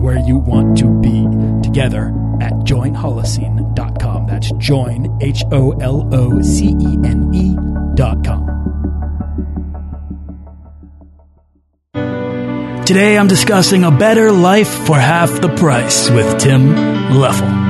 where you want to be together at joinholocene.com. That's join, H O L O C E N E.com. Today I'm discussing a better life for half the price with Tim Leffel.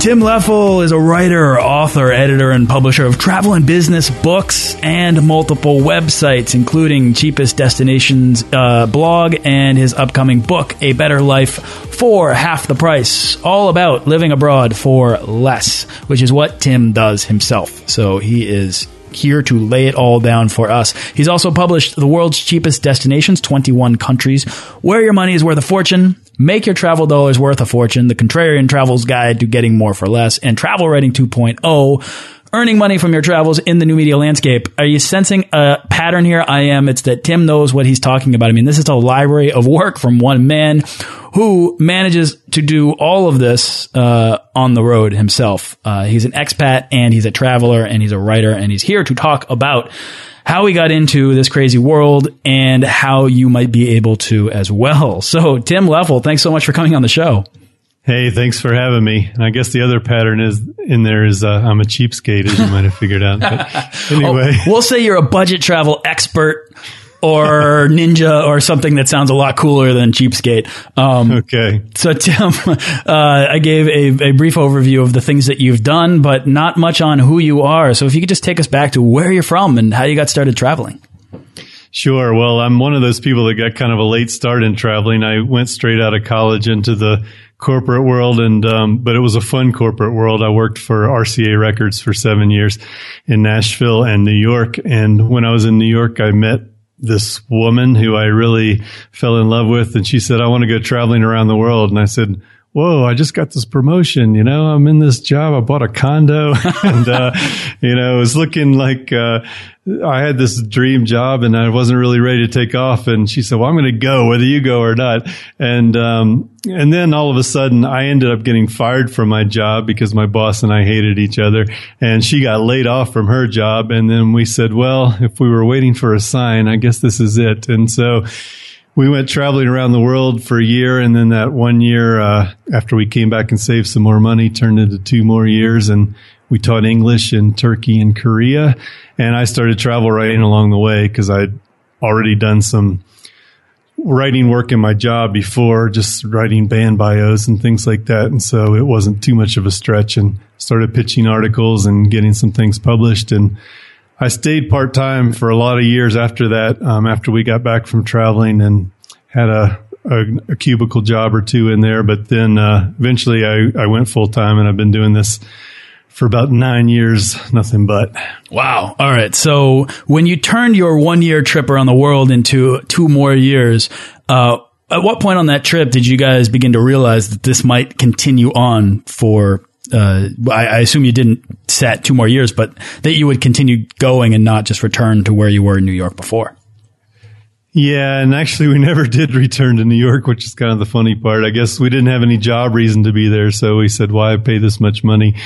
Tim Leffel is a writer, author, editor, and publisher of travel and business books and multiple websites, including Cheapest Destinations uh, blog and his upcoming book, A Better Life for Half the Price, all about living abroad for less, which is what Tim does himself. So he is here to lay it all down for us. He's also published The World's Cheapest Destinations, 21 Countries, Where Your Money is Worth a Fortune, Make Your Travel Dollars Worth a Fortune, The Contrarian Travel's Guide to Getting More for Less, and Travel Writing 2.0, Earning Money from Your Travels in the New Media Landscape. Are you sensing a pattern here? I am. It's that Tim knows what he's talking about. I mean, this is a library of work from one man who manages to do all of this uh, on the road himself. Uh, he's an expat and he's a traveler and he's a writer and he's here to talk about how we got into this crazy world and how you might be able to as well. So, Tim Leffel, thanks so much for coming on the show. Hey, thanks for having me. And I guess the other pattern is in there is uh, I'm a cheapskate, as you might have figured out. But anyway, oh, we'll say you're a budget travel expert or ninja or something that sounds a lot cooler than cheapskate. Um, okay. So Tim, uh, I gave a, a, brief overview of the things that you've done, but not much on who you are. So if you could just take us back to where you're from and how you got started traveling. Sure. Well, I'm one of those people that got kind of a late start in traveling. I went straight out of college into the corporate world and um, but it was a fun corporate world. I worked for RCA Records for 7 years in Nashville and New York and when I was in New York I met this woman who I really fell in love with and she said I want to go traveling around the world. And I said whoa, I just got this promotion. You know, I'm in this job. I bought a condo and, uh, you know, it was looking like, uh, I had this dream job and I wasn't really ready to take off. And she said, well, I'm going to go whether you go or not. And, um, and then all of a sudden I ended up getting fired from my job because my boss and I hated each other and she got laid off from her job. And then we said, well, if we were waiting for a sign, I guess this is it. And so, we went traveling around the world for a year, and then that one year uh, after we came back and saved some more money turned into two more years, and we taught English in Turkey and Korea. And I started travel writing along the way because I'd already done some writing work in my job before, just writing band bios and things like that. And so it wasn't too much of a stretch and started pitching articles and getting some things published and I stayed part time for a lot of years after that. Um, after we got back from traveling and had a, a, a cubicle job or two in there, but then uh, eventually I, I went full time, and I've been doing this for about nine years, nothing but. Wow. All right. So when you turned your one year trip around the world into two more years, uh, at what point on that trip did you guys begin to realize that this might continue on for uh, I, I, assume you didn't set two more years, but that you would continue going and not just return to where you were in New York before. Yeah, and actually, we never did return to New York, which is kind of the funny part. I guess we didn't have any job reason to be there, so we said, "Why pay this much money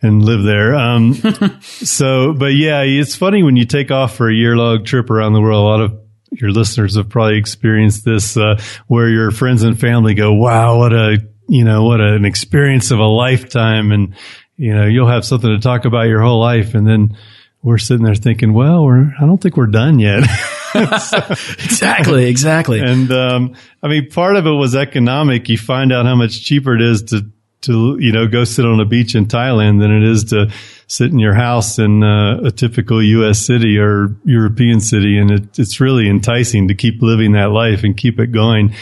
and live there?" Um, so, but yeah, it's funny when you take off for a year long trip around the world. A lot of your listeners have probably experienced this, uh, where your friends and family go, "Wow, what a you know what an experience of a lifetime," and you know you'll have something to talk about your whole life, and then we're sitting there thinking, "Well, we're I don't think we're done yet." exactly, exactly. And um, I mean, part of it was economic. You find out how much cheaper it is to to you know go sit on a beach in Thailand than it is to sit in your house in uh, a typical U.S. city or European city, and it, it's really enticing to keep living that life and keep it going.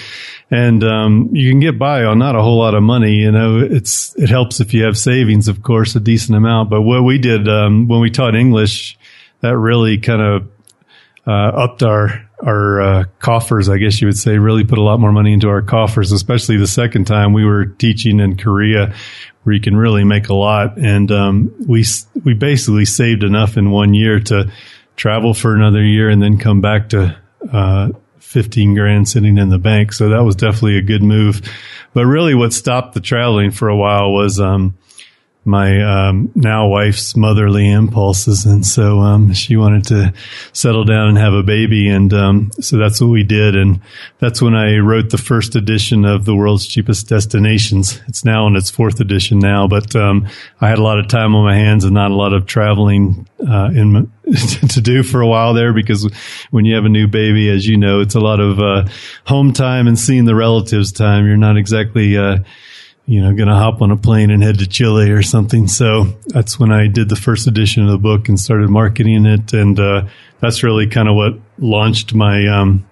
And um, you can get by on not a whole lot of money. You know, it's it helps if you have savings, of course, a decent amount. But what we did um, when we taught English, that really kind of uh, upped our our uh, coffers, I guess you would say, really put a lot more money into our coffers, especially the second time we were teaching in Korea, where you can really make a lot. And um, we we basically saved enough in one year to travel for another year and then come back to uh, 15 grand sitting in the bank. So that was definitely a good move. But really, what stopped the traveling for a while was um, my um, now wife's motherly impulses, and so um, she wanted to settle down and have a baby, and um, so that's what we did, and that's when I wrote the first edition of the world's cheapest destinations. It's now in its fourth edition now, but um, I had a lot of time on my hands and not a lot of traveling uh, in to do for a while there because when you have a new baby, as you know, it's a lot of uh, home time and seeing the relatives time. You're not exactly uh, you know, going to hop on a plane and head to Chile or something. So that's when I did the first edition of the book and started marketing it. And, uh, that's really kind of what launched my, um,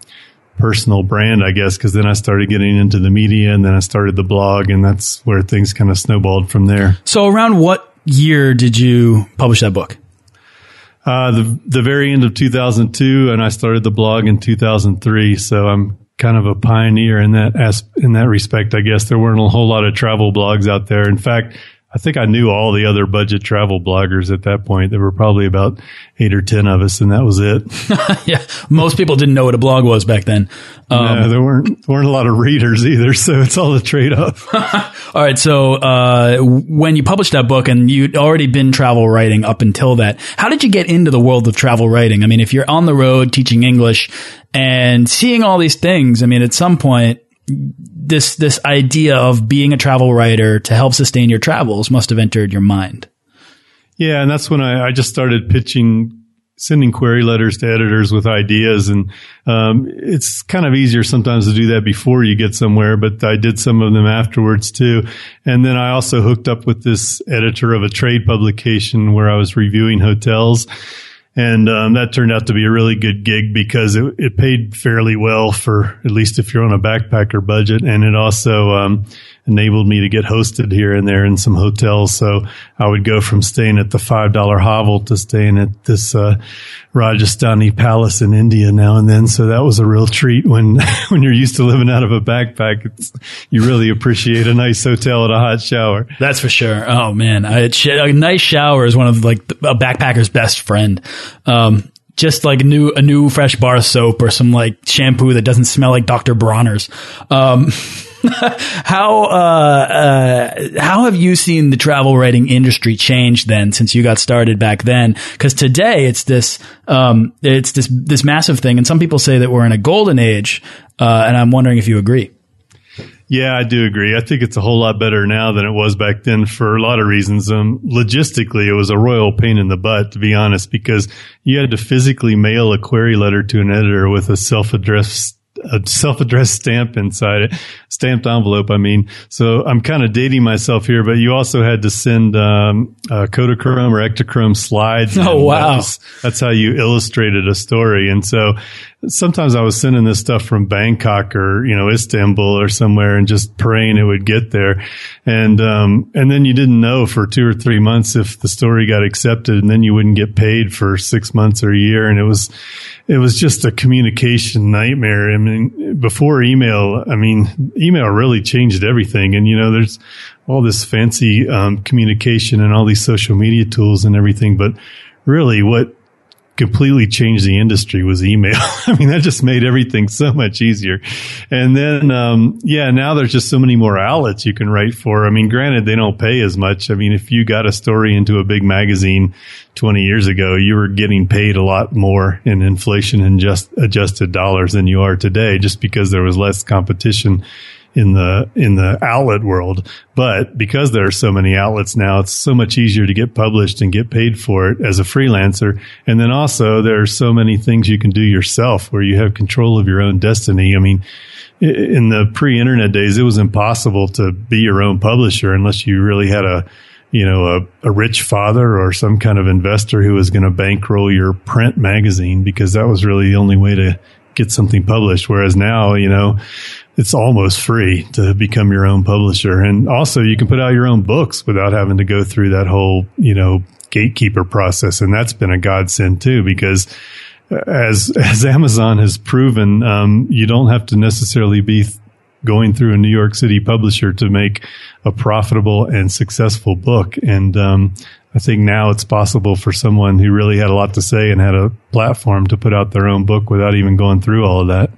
personal brand, I guess, because then I started getting into the media and then I started the blog and that's where things kind of snowballed from there. So around what year did you publish that book? Uh, the, the very end of 2002 and I started the blog in 2003. So I'm kind of a pioneer in that as, in that respect. I guess there weren't a whole lot of travel blogs out there. In fact, I think I knew all the other budget travel bloggers at that point. There were probably about eight or 10 of us and that was it. yeah. Most people didn't know what a blog was back then. Um, there weren't, weren't a lot of readers either. So it's all a trade off. all right. So, uh, when you published that book and you'd already been travel writing up until that, how did you get into the world of travel writing? I mean, if you're on the road teaching English and seeing all these things, I mean, at some point, this this idea of being a travel writer to help sustain your travels must have entered your mind. Yeah, and that's when I, I just started pitching, sending query letters to editors with ideas, and um, it's kind of easier sometimes to do that before you get somewhere. But I did some of them afterwards too, and then I also hooked up with this editor of a trade publication where I was reviewing hotels and um, that turned out to be a really good gig because it, it, paid fairly well for at least if you're on a backpacker budget, and it also um, enabled me to get hosted here and there in some hotels. So I would go from staying at the $5 hovel to staying at this, uh, Rajasthani palace in India now and then. So that was a real treat when, when you're used to living out of a backpack. You really appreciate a nice hotel and a hot shower. That's for sure. Oh man. I, a nice shower is one of like a backpacker's best friend. Um, just like new a new fresh bar soap or some like shampoo that doesn't smell like Dr. Bronner's. Um, how uh, uh, how have you seen the travel writing industry change then since you got started back then? Because today it's this um, it's this this massive thing, and some people say that we're in a golden age, uh, and I'm wondering if you agree. Yeah, I do agree. I think it's a whole lot better now than it was back then for a lot of reasons. Um, logistically, it was a royal pain in the butt, to be honest, because you had to physically mail a query letter to an editor with a self-addressed a self-addressed stamp inside it, stamped envelope. I mean, so I'm kind of dating myself here, but you also had to send um, uh, Kodachrome or Ektachrome slides. Oh wow, that's, that's how you illustrated a story. And so sometimes I was sending this stuff from Bangkok or, you know, Istanbul or somewhere and just praying it would get there. And, um, and then you didn't know for two or three months if the story got accepted and then you wouldn't get paid for six months or a year. And it was, it was just a communication nightmare. I mean, before email, I mean, email really changed everything. And, you know, there's all this fancy, um, communication and all these social media tools and everything. But really what, completely changed the industry was email. I mean, that just made everything so much easier. And then, um, yeah, now there's just so many more outlets you can write for. I mean, granted, they don't pay as much. I mean, if you got a story into a big magazine 20 years ago, you were getting paid a lot more in inflation and just adjusted dollars than you are today, just because there was less competition in the in the outlet world. But because there are so many outlets now, it's so much easier to get published and get paid for it as a freelancer. And then also there are so many things you can do yourself where you have control of your own destiny. I mean, in the pre-internet days, it was impossible to be your own publisher unless you really had a you know, a, a rich father or some kind of investor who was going to bankroll your print magazine because that was really the only way to get something published. Whereas now, you know, it's almost free to become your own publisher. And also you can put out your own books without having to go through that whole, you know, gatekeeper process. And that's been a godsend too, because as, as Amazon has proven, um, you don't have to necessarily be going through a New York City publisher to make a profitable and successful book. And, um, I think now it's possible for someone who really had a lot to say and had a platform to put out their own book without even going through all of that.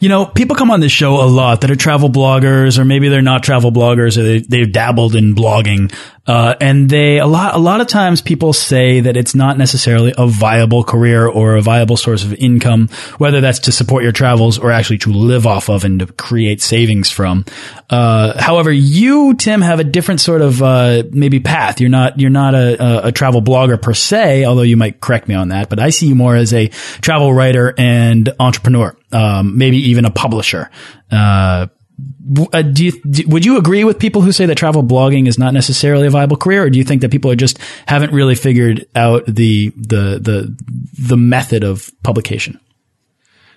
You know, people come on this show a lot that are travel bloggers, or maybe they're not travel bloggers, or they, have dabbled in blogging, uh, and they a lot a lot of times people say that it's not necessarily a viable career or a viable source of income, whether that's to support your travels or actually to live off of and to create savings from. Uh, however, you Tim have a different sort of uh, maybe path. You're not you're not a, a, travel blogger per se, although you might correct me on that. But I see you more as a travel writer and entrepreneur, um, maybe even a publisher. Uh, do you do, would you agree with people who say that travel blogging is not necessarily a viable career, or do you think that people are just haven't really figured out the the the the method of publication?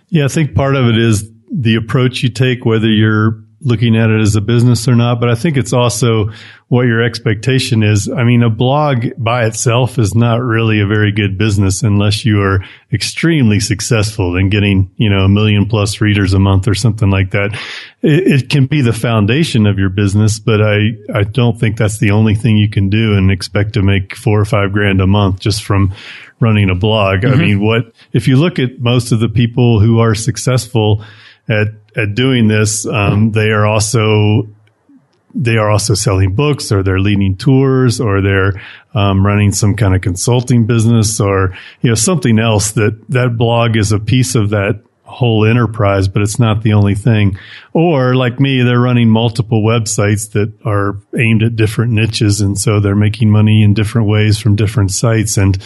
Yeah, I think part of it is the approach you take, whether you're looking at it as a business or not, but I think it's also what your expectation is. I mean, a blog by itself is not really a very good business unless you are extremely successful in getting, you know, a million plus readers a month or something like that. It, it, can be the foundation of your business, but I, I don't think that's the only thing you can do and expect to make four or five grand a month just from running a blog. Mm-hmm. I mean, what, if you look at most of the people who are successful, at at doing this, um, they are also they are also selling books or they're leading tours or they're um, running some kind of consulting business or you know something else that that blog is a piece of that whole enterprise but it's not the only thing. Or like me they're running multiple websites that are aimed at different niches and so they're making money in different ways from different sites. And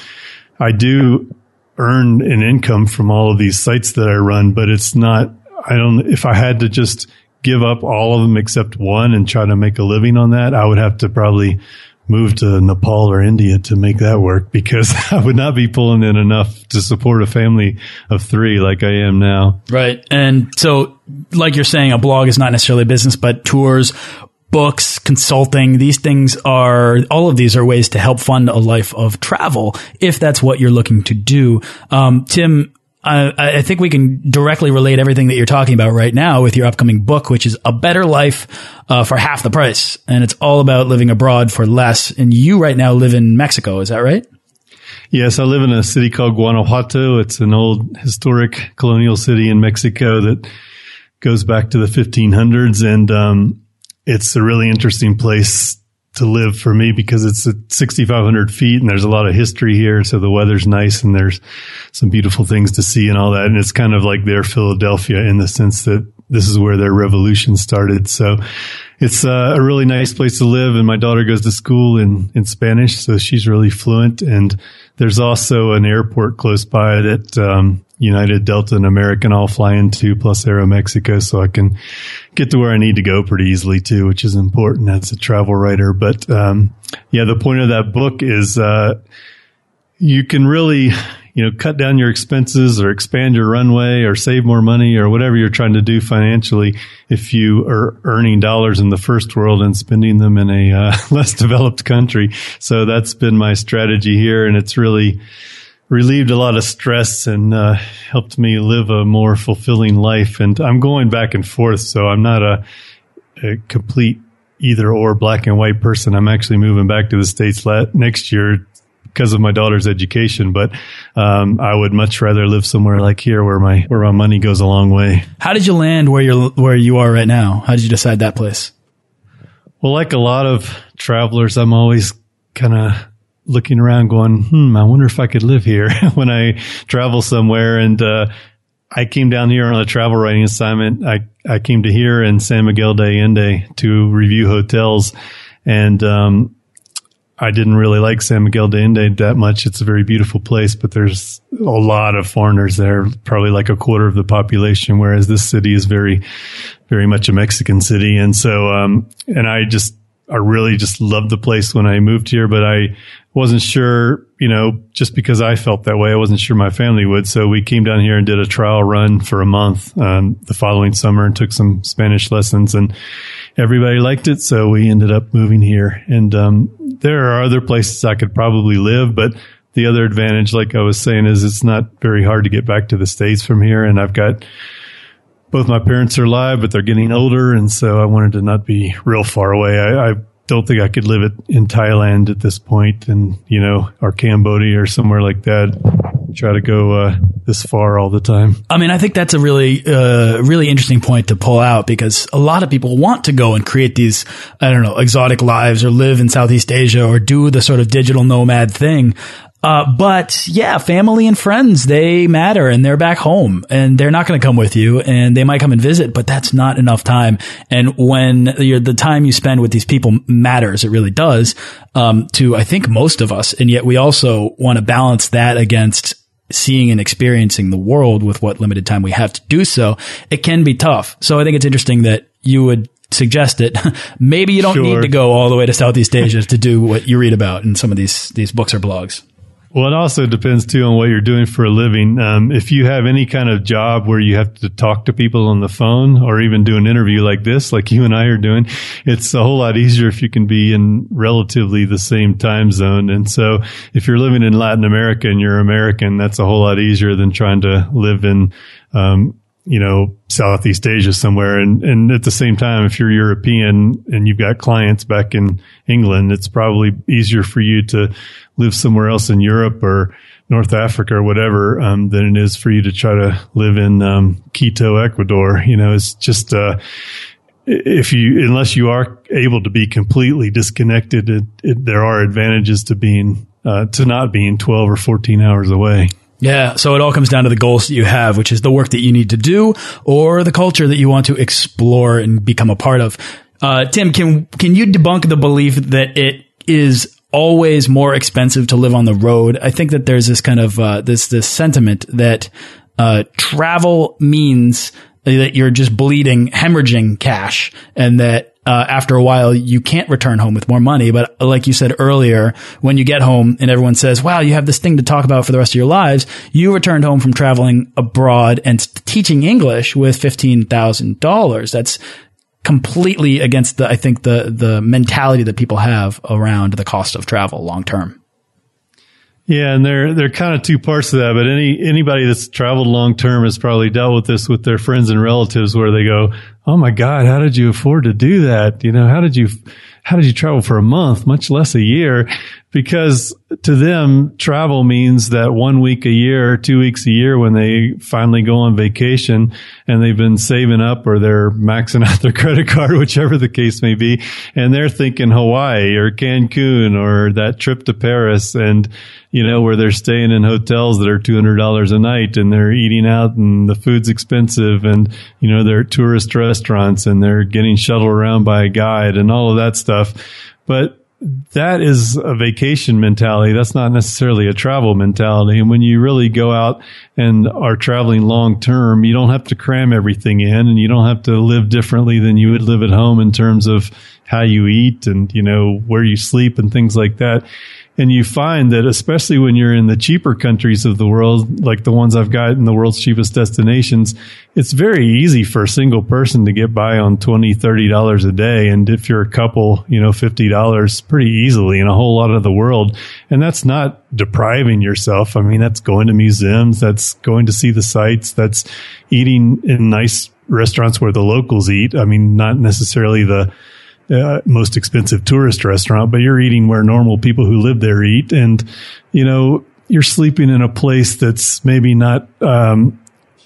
i do earn an income from all of these sites that i run but it's not I don't, if I had to just give up all of them except one and try to make a living on that, I would have to probably move to Nepal or India to make that work because I would not be pulling in enough to support a family of three like I am now. Right. And so, like you're saying, a blog is not necessarily a business, but tours, books, consulting, these things are, all of these are ways to help fund a life of travel if that's what you're looking to do. Um, Tim, uh, I think we can directly relate everything that you're talking about right now with your upcoming book, which is a better life uh, for half the price, and it's all about living abroad for less. And you right now live in Mexico, is that right? Yes, I live in a city called Guanajuato. It's an old historic colonial city in Mexico that goes back to the 1500s, and um, it's a really interesting place to live for me because it's at 6,500 feet and there's a lot of history here. So the weather's nice and there's some beautiful things to see and all that. And it's kind of like their Philadelphia in the sense that this is where their revolution started. So it's uh, a really nice place to live. And my daughter goes to school in, in Spanish. So she's really fluent. And there's also an airport close by that, um, United, Delta, and American all fly into, plus Aeromexico, so I can get to where I need to go pretty easily too, which is important as a travel writer. But um, yeah, the point of that book is uh, you can really, you know, cut down your expenses or expand your runway or save more money or whatever you're trying to do financially if you are earning dollars in the first world and spending them in a uh, less developed country. So that's been my strategy here, and it's really relieved a lot of stress and uh, helped me live a more fulfilling life. And I'm going back and forth, so I'm not a, a complete either or black and white person. I'm actually moving back to the states next year because of my daughter's education. But um, I would much rather live somewhere like here where my where my money goes a long way. How did you land where you're where you are right now? How did you decide that place? Well, like a lot of travelers, I'm always kind of looking around going, hmm, I wonder if I could live here when I travel somewhere. And, uh, I came down here on a travel writing assignment. I, I came to here in San Miguel de Allende to review hotels and, um, I didn't really like San Miguel de Allende that much. It's a very beautiful place, but there's a lot of foreigners there, probably like a quarter of the population, whereas this city is very, very much a Mexican city. And so, um, and I just, I really just loved the place when I moved here, but I wasn't sure, you know, just because I felt that way, I wasn't sure my family would. So we came down here and did a trial run for a month um, the following summer and took some Spanish lessons, and everybody liked it. So we ended up moving here. And um, there are other places I could probably live, but the other advantage, like I was saying, is it's not very hard to get back to the states from here, and I've got both my parents are alive, but they're getting older, and so I wanted to not be real far away. I, I don't think I could live it in Thailand at this point, and you know, or Cambodia or somewhere like that. Try to go uh, this far all the time. I mean, I think that's a really, uh, really interesting point to pull out because a lot of people want to go and create these, I don't know, exotic lives or live in Southeast Asia or do the sort of digital nomad thing. Uh, but yeah, family and friends, they matter and they're back home and they're not going to come with you and they might come and visit, but that's not enough time. And when the time you spend with these people matters, it really does, um, to I think most of us. And yet we also want to balance that against seeing and experiencing the world with what limited time we have to do so. It can be tough. So I think it's interesting that you would suggest it. Maybe you don't sure. need to go all the way to Southeast Asia to do what you read about in some of these, these books or blogs. Well, it also depends too on what you're doing for a living. Um, if you have any kind of job where you have to talk to people on the phone or even do an interview like this, like you and I are doing, it's a whole lot easier if you can be in relatively the same time zone. And so if you're living in Latin America and you're American, that's a whole lot easier than trying to live in, um, you know, Southeast Asia somewhere. And, and at the same time, if you're European and you've got clients back in England, it's probably easier for you to live somewhere else in Europe or North Africa or whatever, um, than it is for you to try to live in, um, Quito, Ecuador. You know, it's just, uh, if you, unless you are able to be completely disconnected, it, it, there are advantages to being, uh, to not being 12 or 14 hours away. Yeah, so it all comes down to the goals that you have, which is the work that you need to do or the culture that you want to explore and become a part of. Uh, Tim, can can you debunk the belief that it is always more expensive to live on the road? I think that there's this kind of uh, this this sentiment that uh, travel means that you're just bleeding, hemorrhaging cash, and that uh, after a while, you can't return home with more money. But like you said earlier, when you get home and everyone says, wow, you have this thing to talk about for the rest of your lives, you returned home from traveling abroad and teaching English with $15,000. That's completely against the, I think the, the mentality that people have around the cost of travel long term. Yeah, and there there are kind of two parts to that. But any anybody that's traveled long term has probably dealt with this with their friends and relatives, where they go, "Oh my God, how did you afford to do that? You know, how did you how did you travel for a month, much less a year?" because to them, travel means that one week a year, two weeks a year when they finally go on vacation and they've been saving up or they're maxing out their credit card, whichever the case may be. And they're thinking Hawaii or Cancun or that trip to Paris and, you know, where they're staying in hotels that are $200 a night and they're eating out and the food's expensive and, you know, they're tourist restaurants and they're getting shuttled around by a guide and all of that stuff. But that is a vacation mentality. That's not necessarily a travel mentality. And when you really go out and are traveling long term, you don't have to cram everything in and you don't have to live differently than you would live at home in terms of how you eat and, you know, where you sleep and things like that. And you find that especially when you're in the cheaper countries of the world, like the ones I've got in the world's cheapest destinations, it's very easy for a single person to get by on 20, $30 a day. And if you're a couple, you know, $50 pretty easily in a whole lot of the world. And that's not depriving yourself. I mean, that's going to museums. That's going to see the sights. That's eating in nice restaurants where the locals eat. I mean, not necessarily the, uh, most expensive tourist restaurant, but you're eating where normal people who live there eat. And, you know, you're sleeping in a place that's maybe not, um,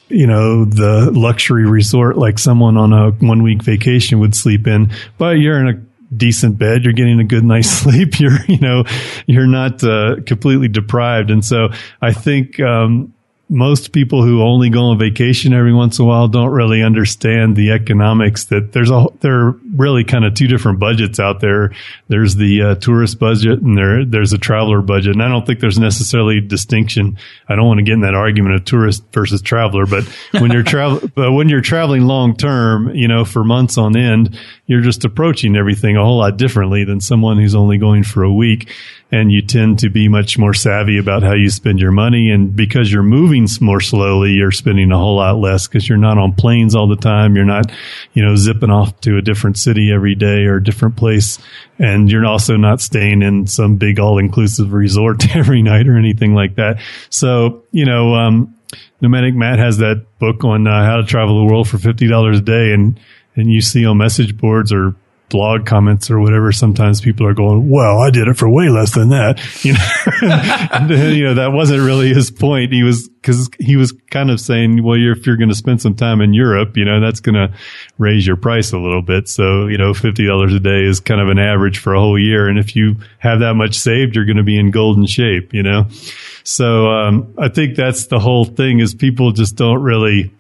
you know, the luxury resort like someone on a one week vacation would sleep in, but you're in a decent bed. You're getting a good night's sleep. You're, you know, you're not uh, completely deprived. And so I think, um, most people who only go on vacation every once in a while don't really understand the economics that there's a there are really kind of two different budgets out there. There's the uh, tourist budget and there there's a traveler budget. And I don't think there's necessarily a distinction. I don't want to get in that argument of tourist versus traveler but when you're travel but when you're traveling long term you know for months on end you're just approaching everything a whole lot differently than someone who's only going for a week. And you tend to be much more savvy about how you spend your money. And because you're moving more slowly, you're spending a whole lot less because you're not on planes all the time. You're not, you know, zipping off to a different city every day or a different place. And you're also not staying in some big all inclusive resort every night or anything like that. So, you know, um, Nomadic Matt has that book on uh, how to travel the world for $50 a day. And, and you see on message boards or blog comments or whatever, sometimes people are going, well, I did it for way less than that. You know, you know, that wasn't really his point. He was, cause he was kind of saying, well, you're, if you're going to spend some time in Europe, you know, that's going to raise your price a little bit. So, you know, $50 a day is kind of an average for a whole year. And if you have that much saved, you're going to be in golden shape, you know? So, um, I think that's the whole thing is people just don't really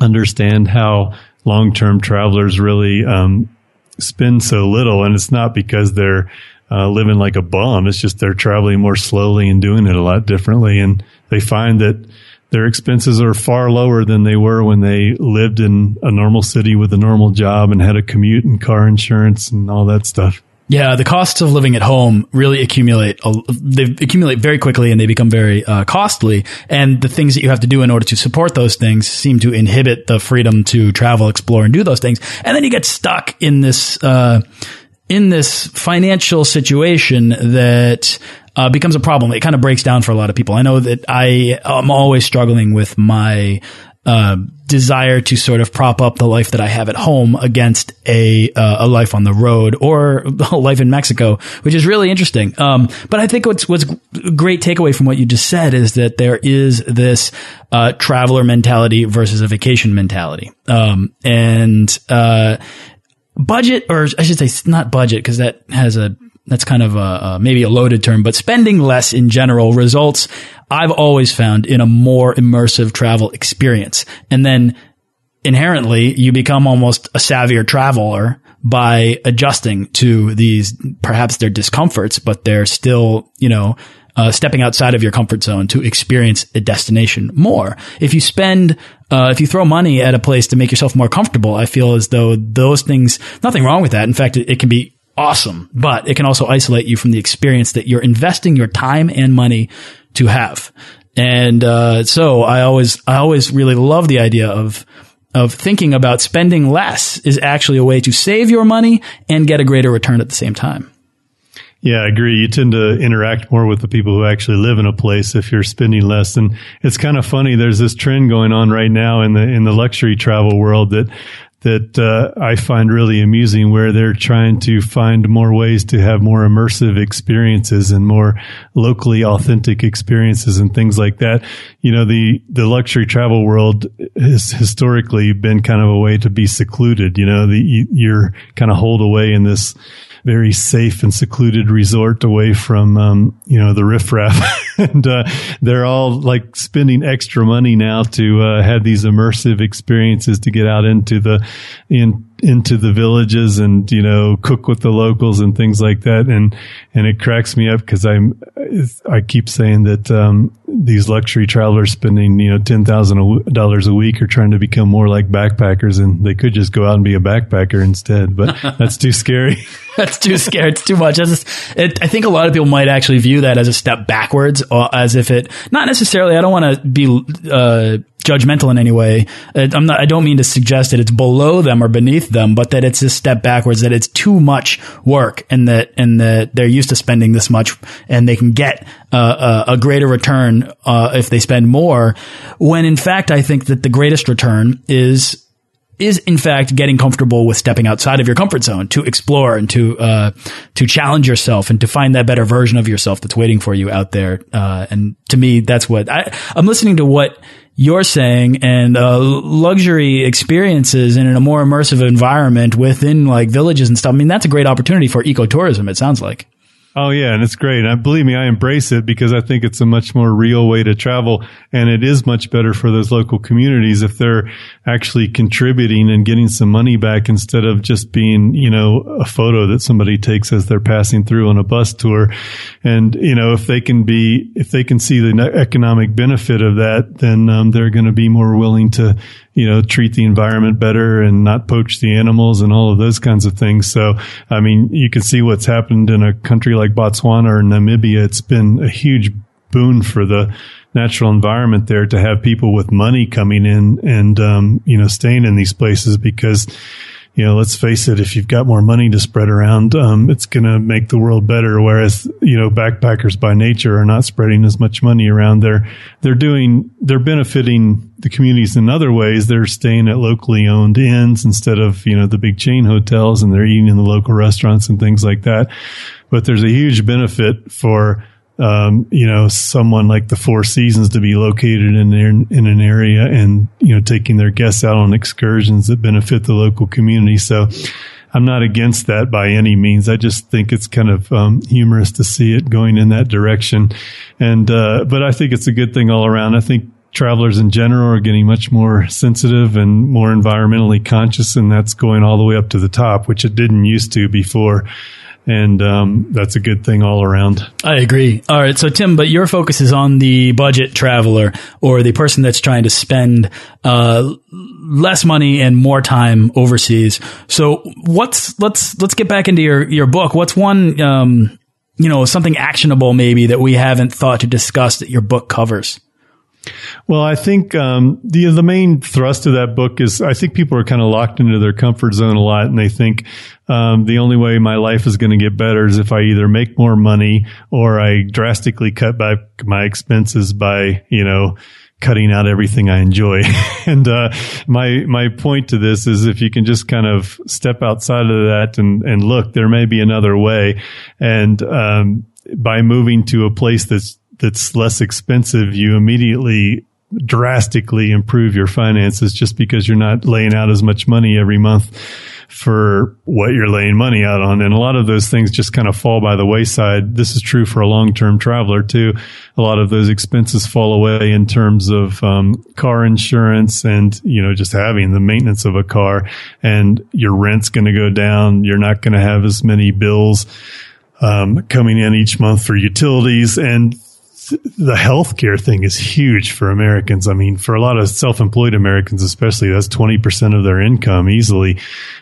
understand how long-term travelers really, um, spend so little, and it's not because they're uh, living like a bum. It's just they're traveling more slowly and doing it a lot differently, and they find that their expenses are far lower than they were when they lived in a normal city with a normal job and had a commute and car insurance and all that stuff. Yeah, the costs of living at home really accumulate. They accumulate very quickly and they become very uh, costly. And the things that you have to do in order to support those things seem to inhibit the freedom to travel, explore, and do those things. And then you get stuck in this uh, in this financial situation that uh, becomes a problem. It kind of breaks down for a lot of people. I know that I am always struggling with my uh, desire to sort of prop up the life that I have at home against a uh, a life on the road or a life in Mexico, which is really interesting. Um, but I think what's what's a great takeaway from what you just said is that there is this uh, traveler mentality versus a vacation mentality, um, and uh, budget, or I should say, not budget, because that has a that's kind of a, a, maybe a loaded term, but spending less in general results I've always found in a more immersive travel experience. And then inherently you become almost a savvier traveler by adjusting to these, perhaps their discomforts, but they're still, you know, uh, stepping outside of your comfort zone to experience a destination more. If you spend, uh, if you throw money at a place to make yourself more comfortable, I feel as though those things, nothing wrong with that. In fact, it, it can be awesome, but it can also isolate you from the experience that you're investing your time and money to have. And uh, so I always I always really love the idea of of thinking about spending less is actually a way to save your money and get a greater return at the same time. Yeah, I agree. You tend to interact more with the people who actually live in a place if you're spending less. And it's kind of funny. There's this trend going on right now in the in the luxury travel world that that uh, I find really amusing where they're trying to find more ways to have more immersive experiences and more locally authentic experiences and things like that. You know, the, the luxury travel world has historically been kind of a way to be secluded. You know, the, you're kind of holed away in this very safe and secluded resort away from, um, you know, the riffraff. and, uh, they're all like spending extra money now to, uh, have these immersive experiences to get out into the, in, into the villages and you know cook with the locals and things like that. And and it cracks me up because I'm I keep saying that um, these luxury travelers spending you know ten thousand dollars a week are trying to become more like backpackers and they could just go out and be a backpacker instead but that's too scary. That's too scary. It's too much. It, I think a lot of people might actually view that as a step backwards as if it not necessarily I don't want to be uh, judgmental in any way. I'm not, I don't mean to suggest that it's below them or beneath them, but that it's a step backwards, that it's too much work and that, and that they're used to spending this much and they can get uh, a, a, greater return, uh, if they spend more. When in fact, I think that the greatest return is is in fact getting comfortable with stepping outside of your comfort zone to explore and to uh, to challenge yourself and to find that better version of yourself that's waiting for you out there. Uh, and to me, that's what I, I'm listening to what you're saying and uh, luxury experiences and in a more immersive environment within like villages and stuff. I mean, that's a great opportunity for ecotourism. It sounds like. Oh yeah, and it's great. And believe me, I embrace it because I think it's a much more real way to travel, and it is much better for those local communities if they're actually contributing and getting some money back instead of just being, you know, a photo that somebody takes as they're passing through on a bus tour. And you know, if they can be, if they can see the economic benefit of that, then um, they're going to be more willing to you know, treat the environment better and not poach the animals and all of those kinds of things. So, I mean, you can see what's happened in a country like Botswana or Namibia. It's been a huge boon for the natural environment there to have people with money coming in and, um, you know, staying in these places because, you know, let's face it, if you've got more money to spread around, um, it's going to make the world better. Whereas, you know, backpackers by nature are not spreading as much money around. They're, they're doing, they're benefiting the communities in other ways. They're staying at locally owned inns instead of, you know, the big chain hotels and they're eating in the local restaurants and things like that. But there's a huge benefit for, um, you know, someone like the Four Seasons to be located in in, in an area and you know taking their guests out on excursions that benefit the local community. So. I'm not against that by any means. I just think it's kind of um, humorous to see it going in that direction, and uh, but I think it's a good thing all around. I think travelers in general are getting much more sensitive and more environmentally conscious, and that's going all the way up to the top, which it didn't used to before and um, that's a good thing all around. I agree. All right, so Tim, but your focus is on the budget traveler or the person that's trying to spend uh, less money and more time overseas. So what's let's let's get back into your your book. What's one um, you know something actionable maybe that we haven't thought to discuss that your book covers? Well, I think um, the the main thrust of that book is I think people are kind of locked into their comfort zone a lot, and they think um, the only way my life is going to get better is if I either make more money or I drastically cut back my expenses by you know cutting out everything I enjoy. and uh, my my point to this is if you can just kind of step outside of that and and look, there may be another way, and um, by moving to a place that's that's less expensive, you immediately drastically improve your finances just because you're not laying out as much money every month for what you're laying money out on. And a lot of those things just kind of fall by the wayside. This is true for a long term traveler too. A lot of those expenses fall away in terms of um, car insurance and, you know, just having the maintenance of a car and your rent's going to go down. You're not going to have as many bills um, coming in each month for utilities and the healthcare thing is huge for Americans. I mean, for a lot of self-employed Americans, especially, that's 20% of their income easily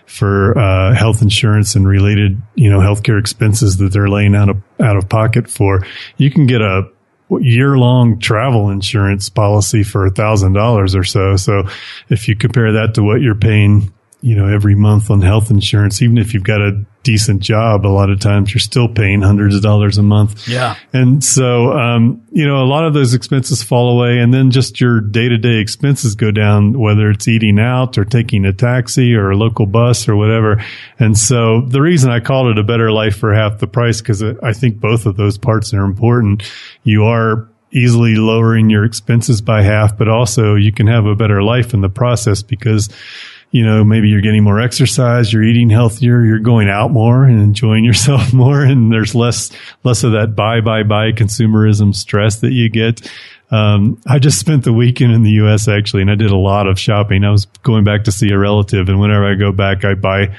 for, uh, health insurance and related, you know, healthcare expenses that they're laying out of, out of pocket for. You can get a, year long travel insurance policy for a thousand dollars or so. So if you compare that to what you're paying you know, every month on health insurance, even if you've got a decent job, a lot of times you're still paying hundreds of dollars a month. Yeah. And so, um, you know, a lot of those expenses fall away and then just your day to day expenses go down, whether it's eating out or taking a taxi or a local bus or whatever. And so the reason I called it a better life for half the price, because I think both of those parts are important. You are easily lowering your expenses by half, but also you can have a better life in the process because you know, maybe you're getting more exercise, you're eating healthier, you're going out more and enjoying yourself more. And there's less, less of that buy, buy, buy consumerism stress that you get. Um, I just spent the weekend in the U.S. actually, and I did a lot of shopping. I was going back to see a relative, and whenever I go back, I buy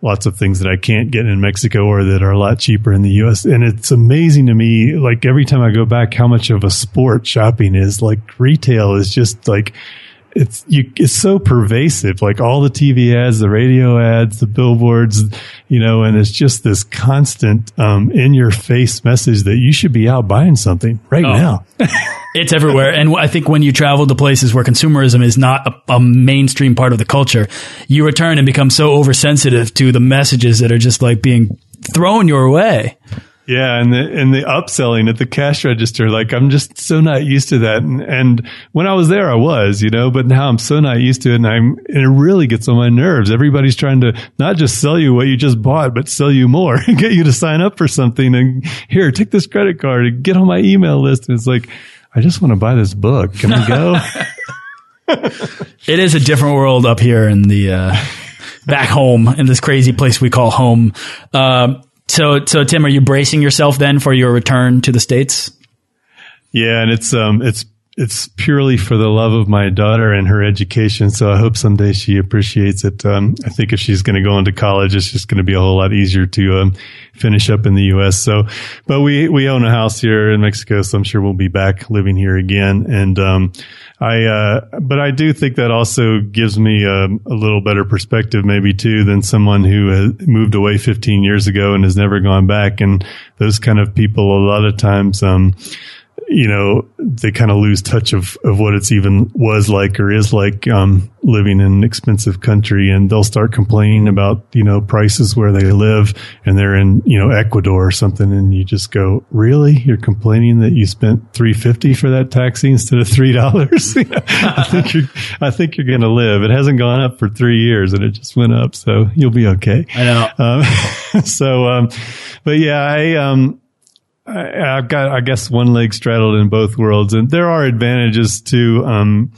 lots of things that I can't get in Mexico or that are a lot cheaper in the U.S. And it's amazing to me, like every time I go back, how much of a sport shopping is. Like retail is just like it's you it's so pervasive like all the tv ads the radio ads the billboards you know and it's just this constant um, in your face message that you should be out buying something right oh. now. It's everywhere. And i think when you travel to places where consumerism is not a, a, mainstream part of the culture you return and become so oversensitive to the messages that are just like being thrown your way Yeah, and the and the upselling at the cash register, like I'm just so not used to that. And, and when I was there, I was, you know, but now I'm so not used to it, and I'm and it really gets on my nerves. Everybody's trying to not just sell you what you just bought, but sell you more and get you to sign up for something. And here, take this credit card and get on my email list. And it's like, I just want to buy this book. Can we go? it is a different world up here in the uh, back home in this crazy place we call home. Um, so, so Tim, are you bracing yourself then for your return to the states? Yeah, and it's um, it's it's purely for the love of my daughter and her education. So I hope someday she appreciates it. Um, I think if she's going to go into college, it's just going to be a whole lot easier to um, finish up in the U.S. So, but we we own a house here in Mexico, so I'm sure we'll be back living here again. And um, I, uh, but I do think that also gives me a, a, little better perspective, maybe too, than someone who moved away 15 years ago and has never gone back. And those kind of people, a lot of times, um, you know, they kind of lose touch of, of what it's even was like or is like, um, living in an expensive country and they'll start complaining about, you know, prices where they live and they're in, you know, Ecuador or something. And you just go, really? You're complaining that you spent 350 for that taxi instead of $3? I think you're, I think you're going to live. It hasn't gone up for three years and it just went up. So you'll be okay. I know. Um, so, um, but yeah, I, um, I, have got, I guess, one leg straddled in both worlds, and there are advantages to um,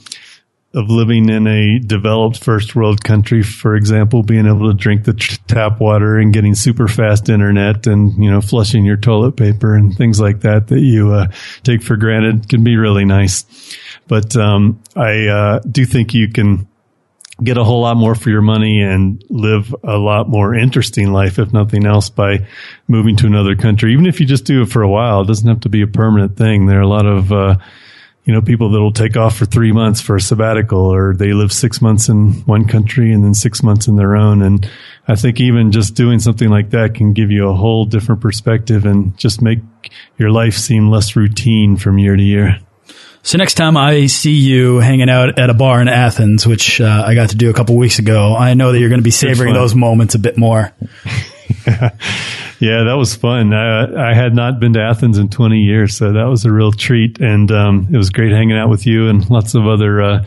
of living in a developed first world country. For example, being able to drink the tap water and getting super fast internet, and you know, flushing your toilet paper and things like that that you uh, take for granted can be really nice. But um, I uh, do think you can get a whole lot more for your money and live a lot more interesting life, if nothing else, by moving to another country. Even if you just do it for a while, it doesn't have to be a permanent thing. There are a lot of, uh, you know, people that'll take off for three months for a sabbatical or they live six months in one country and then six months in their own. And I think even just doing something like that can give you a whole different perspective and just make your life seem less routine from year to year. So next time I see you hanging out at a bar in Athens, which uh, I got to do a couple weeks ago, I know that you're going to be savoring those moments a bit more. yeah, that was fun. I, I, had not been to Athens in 20 years, so that was a real treat, and um, it was great hanging out with you and lots of other. Uh,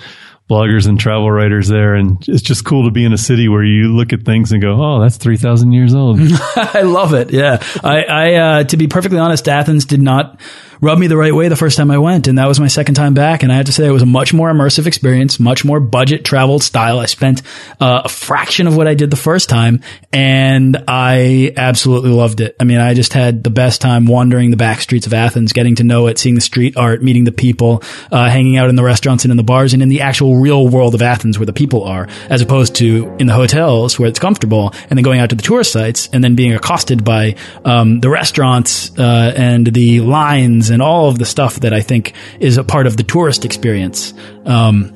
bloggers and travel writers there. And it's just cool to be in a city where you look at things and go, Oh, that's 3000 years old. I love it. Yeah. I, I, uh, to be perfectly honest, Athens did not rubbed me the right way the first time I went. And that was my second time back. And I have to say it was a much more immersive experience, much more budget travel style. I spent uh, a fraction of what I did the first time and I absolutely loved it. I mean, I just had the best time wandering the back streets of Athens, getting to know it, seeing the street art, meeting the people, uh, hanging out in the restaurants and in the bars and in the actual real world of Athens where the people are, as opposed to in the hotels where it's comfortable and then going out to the tourist sites and then being accosted by um, the restaurants uh, and the lines and all of the stuff that I think is a part of the tourist experience. Um,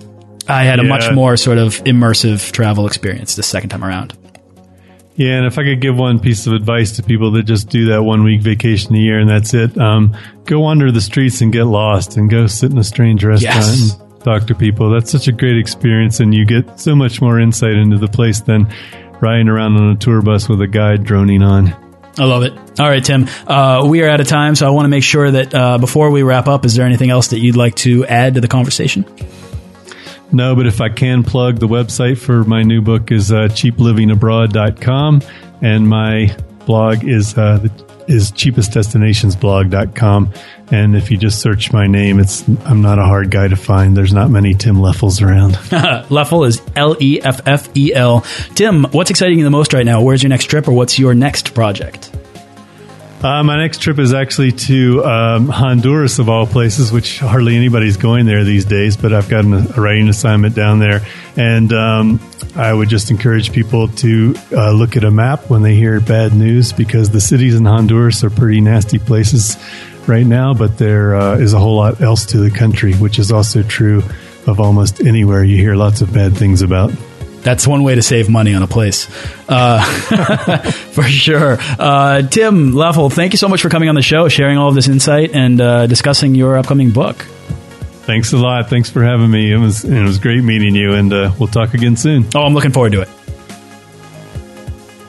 I had a much more sort of immersive travel experience the second time around. Yeah, and if I could give one piece of advice to people that just do that one week vacation a year and that's it, um, go wander the streets and get lost and go sit in a strange restaurant yes. and talk to people. That's such a great experience, and you get so much more insight into the place than riding around on a tour bus with a guide droning on. I love it. All right, Tim. Uh, we are out of time, so I want to make sure that uh, before we wrap up, is there anything else that you'd like to add to the conversation? No, but if I can plug, the website for my new book is uh, cheaplivingabroad.com, and my blog is uh, the is cheapestdestinationsblog.com. And if you just search my name, it's I'm not a hard guy to find. There's not many Tim Leffels around. Leffel is L E F F E L. Tim, what's exciting you the most right now? Where's your next trip or what's your next project? Uh, my next trip is actually to um, Honduras, of all places, which hardly anybody's going there these days. But I've got a writing assignment down there, and um, I would just encourage people to uh, look at a map when they hear bad news, because the cities in Honduras are pretty nasty places right now. But there uh, is a whole lot else to the country, which is also true of almost anywhere you hear lots of bad things about. That's one way to save money on a place, uh, for sure. Uh, Tim Leffel, thank you so much for coming on the show, sharing all of this insight, and uh, discussing your upcoming book. Thanks a lot. Thanks for having me. It was it was great meeting you, and uh, we'll talk again soon. Oh, I'm looking forward to it.